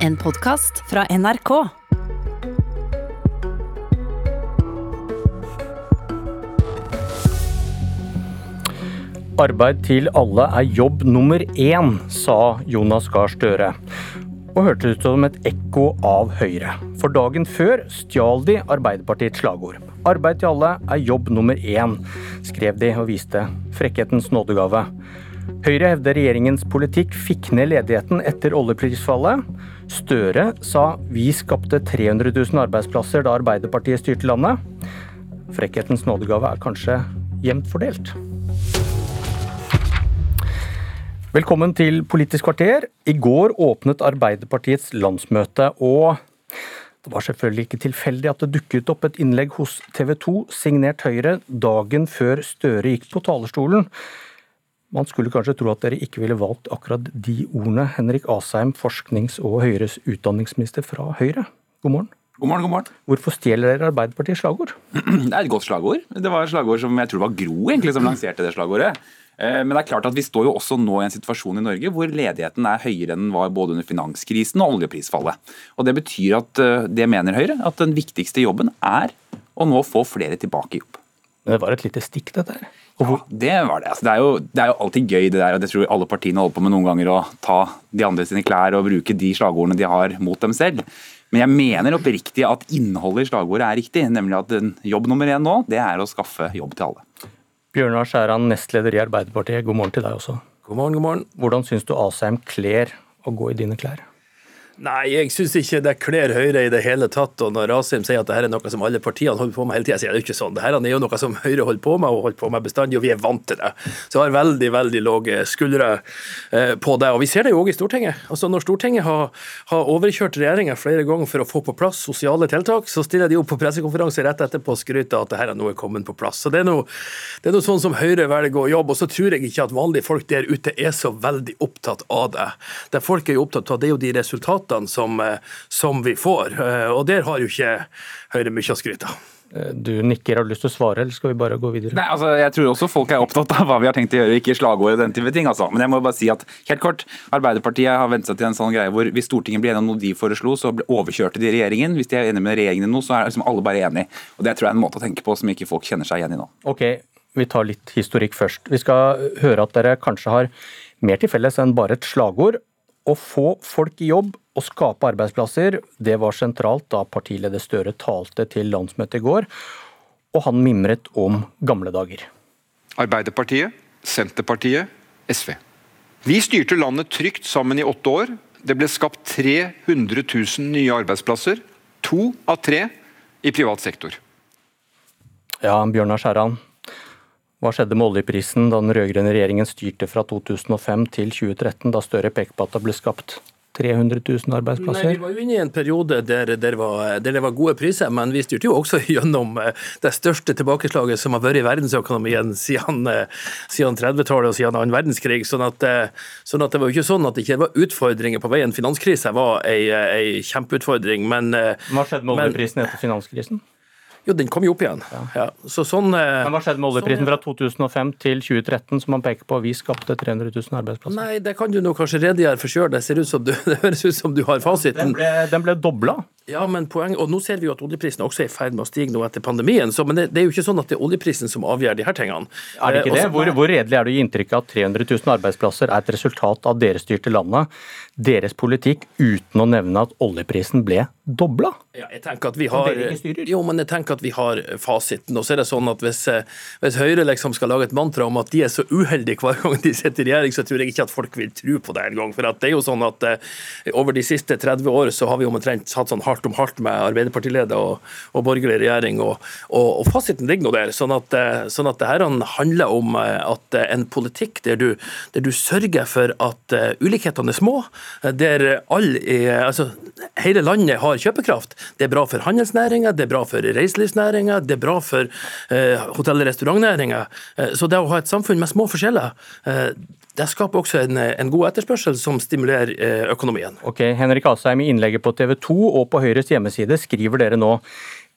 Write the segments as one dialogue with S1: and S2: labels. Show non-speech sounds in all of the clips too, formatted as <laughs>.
S1: En podkast fra NRK.
S2: Arbeid til alle er jobb nummer én, sa Jonas Gahr Støre. Og hørtes ut som et ekko av Høyre. For dagen før stjal de Arbeiderpartiets slagord. Arbeid til alle er jobb nummer én, skrev de og viste frekkhetens nådegave. Høyre hevder regjeringens politikk fikk ned ledigheten etter oljeprisfallet. Støre sa vi skapte 300 000 arbeidsplasser da Arbeiderpartiet styrte landet. Frekkhetens nådegave er kanskje jevnt fordelt. Velkommen til Politisk kvarter. I går åpnet Arbeiderpartiets landsmøte, og det var selvfølgelig ikke tilfeldig at det dukket opp et innlegg hos TV 2 signert Høyre dagen før Støre gikk på talerstolen. Man skulle kanskje tro at dere ikke ville valgt akkurat de ordene. Henrik Asheim, forsknings- og Høyres utdanningsminister fra Høyre, god morgen.
S3: God morgen, god morgen.
S2: Hvorfor stjeler dere Arbeiderpartiets slagord? <clears throat>
S3: Det er et godt slagord. Det var et slagord som jeg tror var Gro egentlig som lanserte det slagordet. Eh, men det er klart at vi står jo også nå i en situasjon i Norge hvor ledigheten er høyere enn den var både under finanskrisen og oljeprisfallet. Og Det betyr at eh, det mener Høyre, at den viktigste jobben er å nå få flere tilbake i jobb.
S2: Men det var et lite stikk, dette her.
S3: Ja, det var det. Altså, det, er jo, det, er jo, alltid gøy det der, og det tror alle partiene holder på med noen ganger, å ta de andre sine klær og bruke de slagordene de har mot dem selv. Men jeg mener oppriktig at innholdet i slagordet er riktig, nemlig at jobb nummer én nå, det er å skaffe jobb til alle.
S2: Bjørnar Skjæran, nestleder i Arbeiderpartiet, god morgen til deg også.
S4: God morgen, god morgen.
S2: Hvordan syns du Asheim kler å gå i dine klær?
S4: Nei, jeg syns ikke det kler Høyre i det hele tatt. Og når Asim sier at dette er noe som alle partiene holder på med hele tida, sier det ikke sånn. Dette er jo noe som Høyre holder på med, og holder på med bestandig, og vi er vant til det. Så jeg har veldig, veldig lave skuldre eh, på det. Og vi ser det jo òg i Stortinget. Altså Når Stortinget har, har overkjørt regjeringa flere ganger for å få på plass sosiale tiltak, så stiller de opp på pressekonferanse rett etterpå og skryter at dette er noe kommet på plass. Så det er noe, det sånn som Høyre velger å jobbe. Og så tror jeg ikke at vanlige folk der ute er så veldig opptatt av det. Det folk er opptatt av, det er jo de resultatene som eh, som vi får. Eh, og der har jo ikke Høyre mye å skryte av.
S2: Eh, du nikker, har du lyst til å svare, eller skal vi bare gå videre?
S3: Nei, altså, Jeg tror også folk er opptatt av hva vi har tenkt å gjøre, ikke slagord og den type ting. altså. Men jeg må bare si at, helt kort, Arbeiderpartiet har vent seg til en sånn greie hvor hvis Stortinget blir enig om noe de foreslo, så overkjørte de regjeringen. Hvis de er enige med regjeringen nå, så er liksom alle bare enige. Og Det tror jeg er en måte å tenke på som ikke folk kjenner seg igjen i nå.
S2: Ok, vi tar litt historikk først. Vi skal høre at dere kanskje har mer til felles enn bare et slagord. Å få folk i jobb og skape arbeidsplasser, det var sentralt da partileder Støre talte til landsmøtet i går, og han mimret om gamle dager.
S5: Arbeiderpartiet, Senterpartiet, SV. Vi styrte landet trygt sammen i åtte år. Det ble skapt 300 000 nye arbeidsplasser. To av tre i privat sektor.
S2: Ja, Bjørnar Skjæran. Hva skjedde med oljeprisen da den rød-grønne regjeringen styrte fra 2005 til 2013, da Støre pekte på at det ble skapt 300 000 arbeidsplasser?
S4: Nei, Vi var jo inne i en periode der, der, var, der, det var gode priser, men vi styrte jo også <laughs> gjennom eh, det største tilbakeslaget som har vært i verdensøkonomien siden, eh, siden 30-tallet og siden annen verdenskrig. Sånn at, eh, sånn at, det var jo ikke sånn at det ikke var utfordringer på veien. Finanskrisen var ei, ei kjempeutfordring, men
S2: Hva skjedde med oljeprisen etter finanskrisen?
S4: Jo, den kom jo opp igjen. Ja. Ja. Så sånn,
S2: Men Hva skjedde med oljeprisen fra 2005 til 2013, som man peker på vi skapte 300 000 arbeidsplasser?
S4: Nei, det kan du nå kanskje redegjøre for sjøl. Det, <laughs> det høres ut som du har fasiten.
S2: Den ble, den ble dobla?
S4: Ja, men poeng, og nå ser vi jo at oljeprisen også er i ferd med å stige nå etter pandemien. Så, men det, det, er jo ikke sånn at det er oljeprisen som avgjør de her tingene.
S2: Er det ikke det? Hvor, hvor redelig er det å gi inntrykk av at 300 000 arbeidsplasser er et resultat av deres styrte landet, deres politikk, uten å nevne at oljeprisen ble dobla?
S4: Ja, jeg tenker at vi har, jo, men jeg tenker at vi har fasiten. Og så er det sånn at hvis, hvis Høyre liksom skal lage et mantra om at de er så uheldige hver gang de sitter i regjering, så tror jeg ikke at folk vil tro på det engang. For det er jo sånn at uh, over de siste 30 år så har vi omtrent hatt sånn hardt om hardt med Arbeiderpartileder og, og borgerlig regjering, og, og, og, fasiten ligger nå der. Sånn at, sånn at det her handler om at en politikk der du, der du sørger for at ulikhetene er små, der alle altså, hele landet har kjøpekraft. Det er bra for handelsnæringa, det er bra for reiselivsnæringa, det er bra for eh, hotell- og restaurantnæringa. Så det å ha et samfunn med små forskjeller eh, det skaper også en, en, god etterspørsel som stimulerer eh, økonomien.
S2: Ok, Henrik Asheim, I innlegget på TV 2 og på Høyres hjemmeside skriver dere nå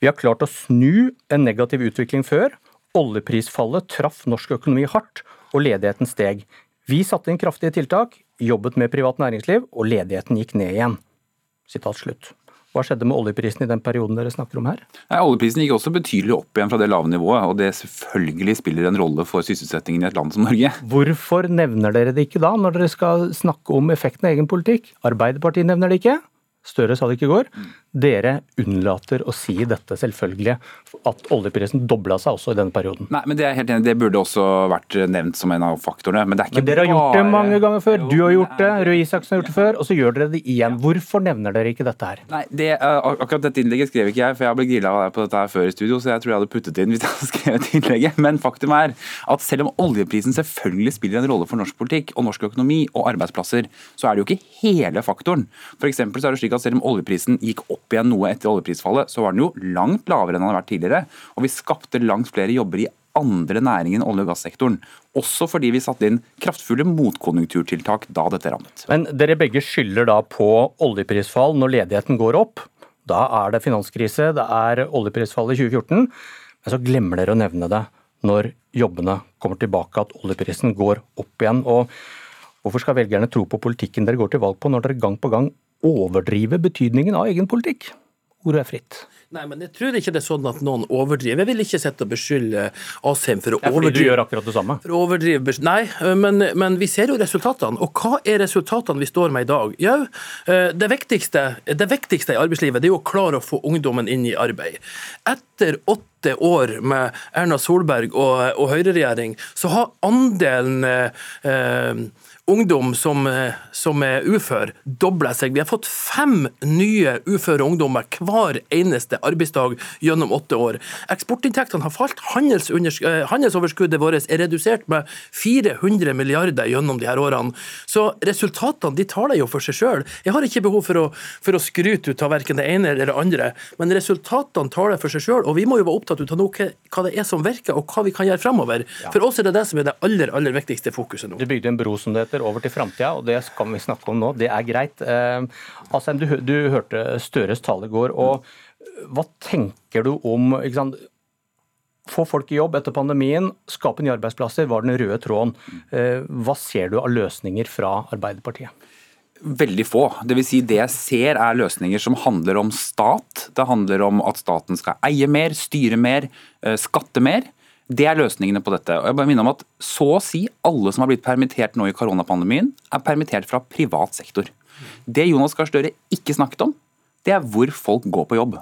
S2: vi har klart å snu en negativ utvikling før. Oljeprisfallet traff norsk økonomi hardt, og ledigheten steg. Vi satte inn kraftige tiltak, jobbet med privat næringsliv, og ledigheten gikk ned igjen. Sitat slutt. Hva skjedde med oljeprisen i den perioden dere snakker om her?
S3: Nei, oljeprisen gikk også betydelig opp igjen fra det lave nivået, og det selvfølgelig spiller en rolle for sysselsettingen i et land som Norge. <laughs>
S2: Hvorfor nevner dere det ikke da, når dere skal snakke om effekten av egen politikk? Arbeiderpartiet nevner det ikke. Støre sa det ikke i går. Dere unnlater å si dette selvfølgelig. at oljeprisen dobla seg også i denne perioden.
S3: Nei, men Det er helt enig, det burde også vært nevnt som en av faktorene. Men det er ikke
S2: Men dere har gjort det mange ganger før. Du har gjort det, Røe Isaksen har gjort det før, og så gjør dere det igjen. Hvorfor nevner dere ikke dette her?
S3: Nei, det, uh, Akkurat dette innlegget skrev ikke jeg, for jeg ble grilla på dette her før i studio, så jeg tror jeg hadde puttet det inn hvis jeg hadde <laughs> skrevet innlegget. Men faktum er at selv om oljeprisen selvfølgelig spiller en rolle for norsk politikk og norsk økonomi og arbeidsplasser, så er det jo ikke hele faktoren. For så er det slik at Selv om oljeprisen gikk opp igjen noe etter oljeprisfallet, så var den jo langt lavere enn den hadde vært tidligere. Og vi skapte langt flere jobber i andre næringer enn olje- og gassektoren. Også fordi vi satte inn kraftfulle motkonjunkturtiltak da dette rammet.
S2: Men dere begge skylder da på oljeprisfall når ledigheten går opp. Da er det finanskrise, det er oljeprisfall i 2014. Men så glemmer dere å nevne det når jobbene kommer tilbake, at oljeprisen går opp igjen. Og hvorfor skal velgerne tro på politikken dere går til valg på, når dere gang på gang overdriver betydningen av egen politikk? Ordet er fritt.
S4: Nei, men jeg tror ikke det er sånn at noen overdriver. Jeg vil ikke sitte og beskylde Asheim for å overdrive.
S2: Det er fordi du gjør akkurat det samme.
S4: For å overdrive Nei, men, men vi ser jo resultatene. Og hva er resultatene vi står med i dag? Jo, det viktigste, det viktigste i arbeidslivet det er jo å klare å få ungdommen inn i arbeid. Etter åtte år med Erna Solberg og, og høyreregjering, så har andelen eh, ungdom som, som er ufør, dobla seg. Vi har fått fem nye uføre ungdommer hver eneste arbeidsdag gjennom åtte år. Eksportinntektene har falt. Eh, Handelsoverskuddet vårt er redusert med 400 milliarder gjennom de her årene. Så resultatene de taler jo for seg sjøl. Jeg har ikke behov for å, for å skryte ut av verken det ene eller det andre, men resultatene taler for seg sjøl. Og vi må jo være opptatt av noe, hva det er som virker, og hva vi kan gjøre fremover. For oss er det det som er det aller, aller viktigste fokuset nå.
S2: Du bygde en bro som det heter, over til framtida, og det skal vi snakke om nå. Det er greit. Eh, Asheim, du, du hørte Støres tale i går. og Hva tenker du om Få folk i jobb etter pandemien, skape nye arbeidsplasser var den røde tråden. Eh, Hva ser du av løsninger fra Arbeiderpartiet?
S3: Veldig få. Det, vil si det jeg ser er løsninger som handler om stat. Det handler om at staten skal eie mer, styre mer, eh, skatte mer. Det er løsningene på dette. Og jeg bare minner om at Så å si alle som har blitt permittert nå i koronapandemien, er permittert fra privat sektor. Det Jonas Gahr Støre ikke snakket om, det er hvor folk går på jobb.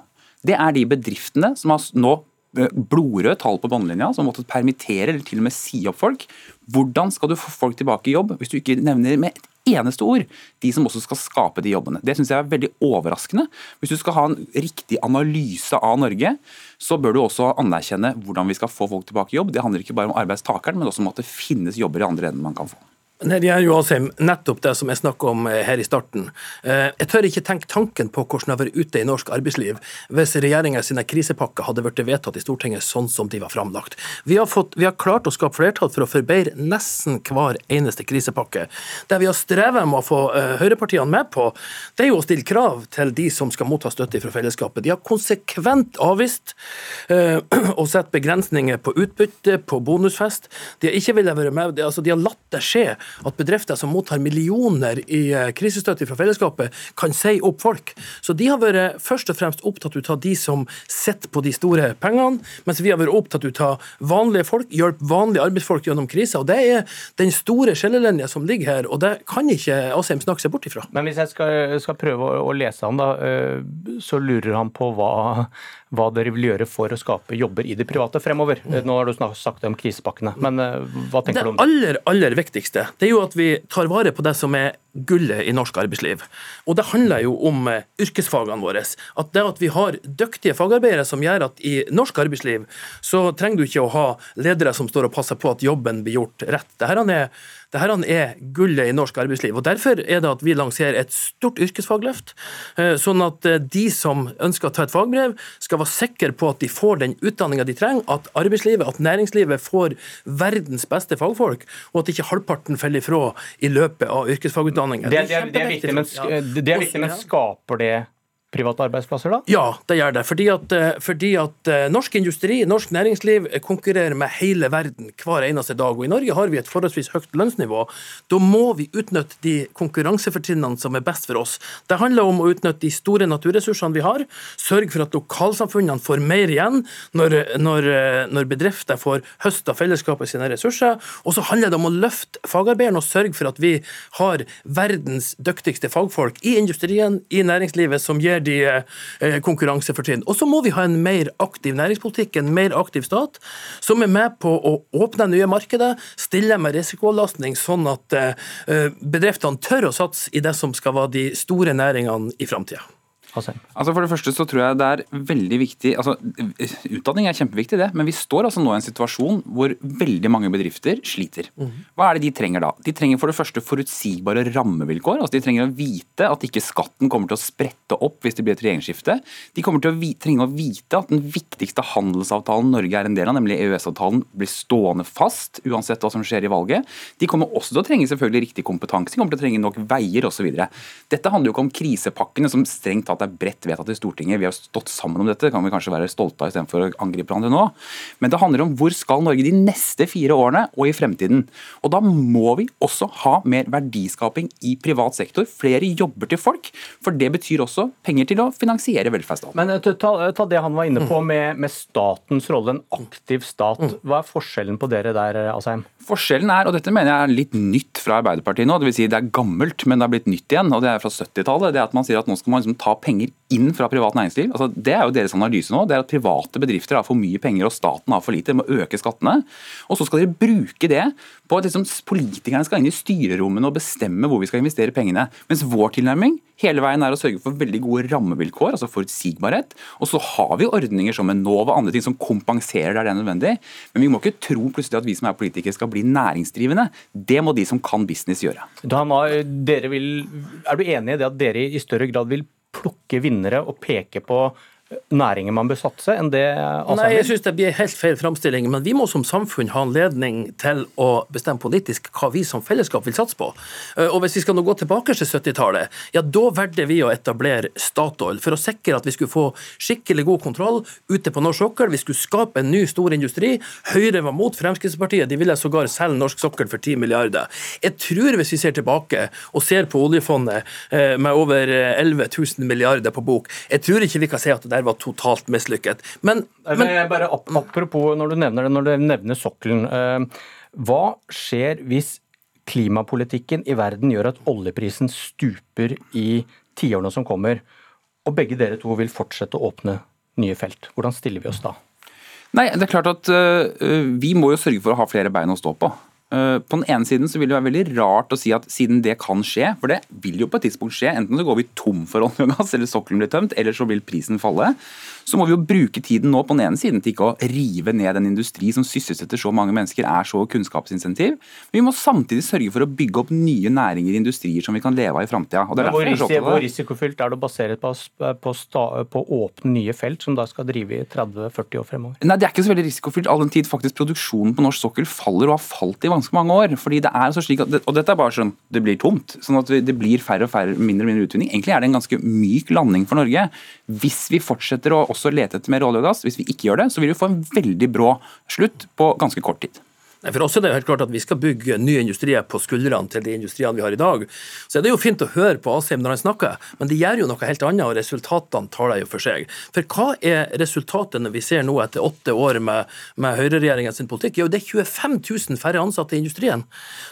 S3: Det er de bedriftene som har nå eh, blodrøde tall på båndlinja, som har måttet permittere eller til og med si opp folk. Hvordan skal du få folk tilbake i jobb hvis du ikke nevner med et eneste ord de som også skal skape de jobbene? Det syns jeg er veldig overraskende. Hvis du skal ha en riktig analyse av Norge, så bør du også anerkjenne hvordan vi skal få folk tilbake i jobb. Det handler ikke bare om arbeidstakeren, men også om at det finnes jobber i andre enden man kan få.
S4: Nei, Det er jo også nettopp det som jeg snakka om eh, her i starten. Eh, Jeg tør ikke tenke tanken på hvordan det hadde vært ute i norsk arbeidsliv hvis regjeringa sine krisepakker hadde vært vedtatt i Stortinget sånn som de var framlagt. Vi har, fått, vi har klart å skape flertall for å forbedre nesten hver eneste krisepakke. Det vi har strevet med å få eh, høyrepartiene med på, det er jo å stille krav til de som skal motta støtte fra fellesskapet. De har konsekvent avvist <clears throat> å sette begrensninger på utbytte, på bonusfest. De har ikke villet være med, altså, de har latt det skje at bedrifter som mottar millioner i eh, krisestøtte fra fellesskapet, kan si opp folk. Så de har vært først og fremst opptatt ut av de som sitter på de store pengene, mens vi har vært opptatt ut av vanlige folk, hjelpe vanlige arbeidsfolk gjennom krisa. Det er den store skillelinja som ligger her, og det kan ikke Asheim snakke seg bort ifra.
S2: Men hvis jeg skal, skal prøve å, å lese han, da, eh, så lurer han på hva, hva dere vil gjøre for å skape jobber i det private fremover. Eh, Nå har du sagt sagt om krisepakkene, men eh, hva tenker
S4: Det
S2: du om det? det?
S4: aller, aller viktigste det er jo at vi tar vare på det som er gullet i norsk arbeidsliv. Og det handler jo om eh, yrkesfagene våre. At det at vi har dyktige fagarbeidere som gjør at i norsk arbeidsliv så trenger du ikke å ha ledere som står og passer på at jobben blir gjort rett. Dette er, dette er gullet i norsk arbeidsliv. og Derfor er det at vi lanserer et stort yrkesfagløft, eh, sånn at eh, de som ønsker å ta et fagbrev, skal være sikre på at de får den utdanninga de trenger, at arbeidslivet, at næringslivet får verdens beste fagfolk, og at ikke halvparten faller ifra i løpet av yrkesfagutdanninga.
S2: Det, det, er- det er viktig, men, sk- det er viktig, men skaper det private arbeidsplasser, da?
S4: Ja, det gjør det. Fordi at, eh, fordi at, eh, norsk industri, norsk næringsliv konkurrerer med hele verden hver eneste dag. Og i Norge har vi et forholdsvis høyt lønnsnivå. Da må vi utnytte de konkurransefortrinnene som er best for oss. Det handler om å utnytte de store naturressursene vi har, sørge for at lokalsamfunnene får mer igjen når, når, eh, når bedrifter får høsta fellesskapet sine ressurser. Og så handler det om å løfte fagarbeideren og sørge for at vi har verdens dyktigste fagfolk i industrien, i næringslivet, som gir de eh, konkurransefortrinn. Og så må vi ha en mer aktiv næringspolitikk, en mer aktiv stat, som er med på å åpne nye markeder, stille med risikoavlastning, sånn at eh, bedriftene tør å satse i det som skal være de store næringene i framtida.
S3: Altså For det første så tror jeg det er veldig viktig altså Utdanning er kjempeviktig, det, men vi står altså nå i en situasjon hvor veldig mange bedrifter sliter. Hva er det de trenger da? De trenger for det første forutsigbare rammevilkår. altså De trenger å vite at ikke skatten kommer til å sprette opp hvis det blir et regjeringsskifte. De kommer til å trenge å vite at den viktigste handelsavtalen Norge er en del av, nemlig EØS-avtalen, blir stående fast uansett hva som skjer i valget. De kommer også til å trenge selvfølgelig riktig kompetanse, de kommer til å trenge nok veier osv. Dette handler jo ikke om krisepakkene som strengt tatt er bredt vedtatt i Stortinget. Vi har stått sammen om dette, det kan vi kanskje være stolte av istedenfor å angripe hverandre nå. Men det handler om hvor skal Norge de neste fire årene og i fremtiden. Og da må vi også ha mer verdiskaping i privat sektor. Flere jobber til folk. For det betyr også penger til å finansiere velferdsstaten.
S2: Men eh, ta, ta, det han var inne på med, med statens rolle, en aktiv stat. Hva er forskjellen på dere der, Asheim?
S3: Forskjellen er, og dette mener jeg er litt nytt fra Arbeiderpartiet nå, dvs. Si det er gammelt, men det har blitt nytt igjen, og det er fra 70-tallet. det er at Man sier at nå skal man liksom ta penger inn fra privat næringsliv. Altså, det er jo deres analyse nå. det er at Private bedrifter har for mye penger og staten har for lite. De må øke skattene. Og så skal dere bruke det på at liksom, politikerne skal inn i styrerommene og bestemme hvor vi skal investere pengene. Mens vår tilnærming hele veien er å sørge for veldig gode rammevilkår, altså forutsigbarhet. Og så har vi ordninger som Enova og andre ting som kompenserer der det er nødvendig. Men vi må ikke tro plutselig at vi som er politikere skal bli næringsdrivende. Det må de som kan business gjøre.
S2: Dana, vil, er du enig i det at dere i større grad vil plukke vinnere og peke på næringer man bør satse, enn det
S4: Asheim Nei, jeg synes det blir helt feil framstilling. Men vi må som samfunn ha anledning til å bestemme politisk hva vi som fellesskap vil satse på. Eh, og hvis vi skal nå gå tilbake til 70-tallet, ja da valgte vi å etablere Statoil for å sikre at vi skulle få skikkelig god kontroll ute på norsk sokkel. Vi skulle skape en ny stor industri. Høyre var mot Fremskrittspartiet, de ville sågar selge norsk sokkel for 10 milliarder. Jeg tror hvis vi ser tilbake og ser på oljefondet eh, med over 11 000 milliarder på bok, jeg tror ikke vi kan si at det der var totalt mislykket. Men,
S2: men bare Apropos når du nevner det, når du nevner sokkelen. Eh, hva skjer hvis klimapolitikken i verden gjør at oljeprisen stuper i tiårene som kommer, og begge dere to vil fortsette å åpne nye felt? Hvordan stiller vi oss da?
S3: Nei, det er klart at uh, Vi må jo sørge for å ha flere bein å stå på. Eh, på den ene siden så vil det være veldig rart å si at siden det kan skje, for det vil jo på et tidspunkt skje, enten så går vi tom for olje og gass, eller sokkelen blir tømt, eller så vil prisen falle, så må vi jo bruke tiden nå på den ene siden til ikke å rive ned en industri som sysselsetter så mange mennesker, er så kunnskapsinsentiv. Men vi må samtidig sørge for å bygge opp nye næringer og industrier som vi kan leve av i framtida.
S2: Hvor, risiko, hvor risikofylt er det å basere på, på, på, åpne nye felt som da skal drive i 30-40 år fremover?
S3: Nei, Det er ikke så veldig risikofylt, all den tid faktisk produksjonen på norsk sokkel faller og har falt i ganske mange år. fordi det er altså slik at, Og dette er bare sånn det blir tomt. sånn at det blir færre og færre, mindre og mindre utvinning. Egentlig er det en ganske myk landing for Norge. Hvis vi fortsetter å også lete etter mer olje og gass, hvis vi ikke gjør det, så vil vi få en veldig brå slutt på ganske kort tid.
S4: For oss er det helt klart at vi skal bygge nye industrier på skuldrene til de industriene vi har i dag. Så er det jo fint å høre på Asheim når han snakker, men det gjør jo noe helt annet, og resultatene taler jo for seg. For hva er resultatene vi ser nå etter åtte år med, med høyreregjeringens politikk? Jo, det er 25 000 færre ansatte i industrien.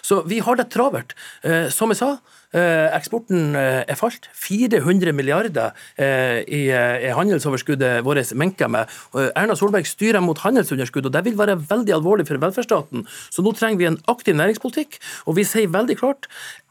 S4: Så vi har det travelt. Eh, som jeg sa, eksporten eh, er falt. 400 milliarder er handelsoverskuddet vårt menker med. Erna Solberg styrer mot handelsunderskudd, og det vil være veldig alvorlig for velferdsstaten. Så nå trenger vi en aktiv næringspolitikk, og vi sier veldig klart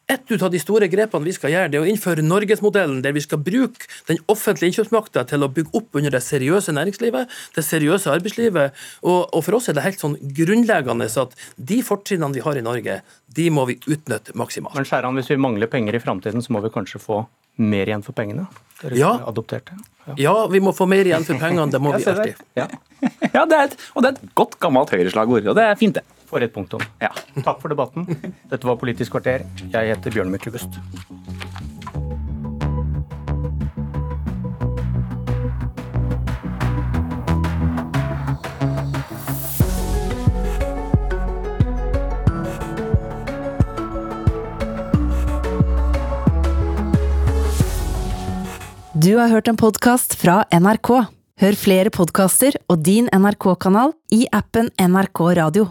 S4: et av de store grepene vi skal gjøre, det er å innføre norgesmodellen, der vi skal bruke den offentlige innkjøpsmakta til å bygge opp under det seriøse næringslivet, det seriøse arbeidslivet. Og, og, for oss er det helt sånn grunnleggende at de fortrinnene vi har i Norge, de må vi utnytte maksimalt.
S2: Men Skjæran, hvis vi mangler penger i framtiden, så må vi kanskje få mer igjen for pengene?
S4: Ja. Ja. ja, vi må få mer igjen for pengene. Det må vi alltid.
S3: Ja, ja det et, og det er et godt gammelt høyreslagord, og det er fint, det
S2: for et punktum. Ja. Takk for debatten. Dette var Politisk kvarter. Jeg heter Bjørn Myklebust.
S1: Du har hørt en podkast fra NRK. Hør flere podkaster og din NRK-kanal i appen NRK Radio.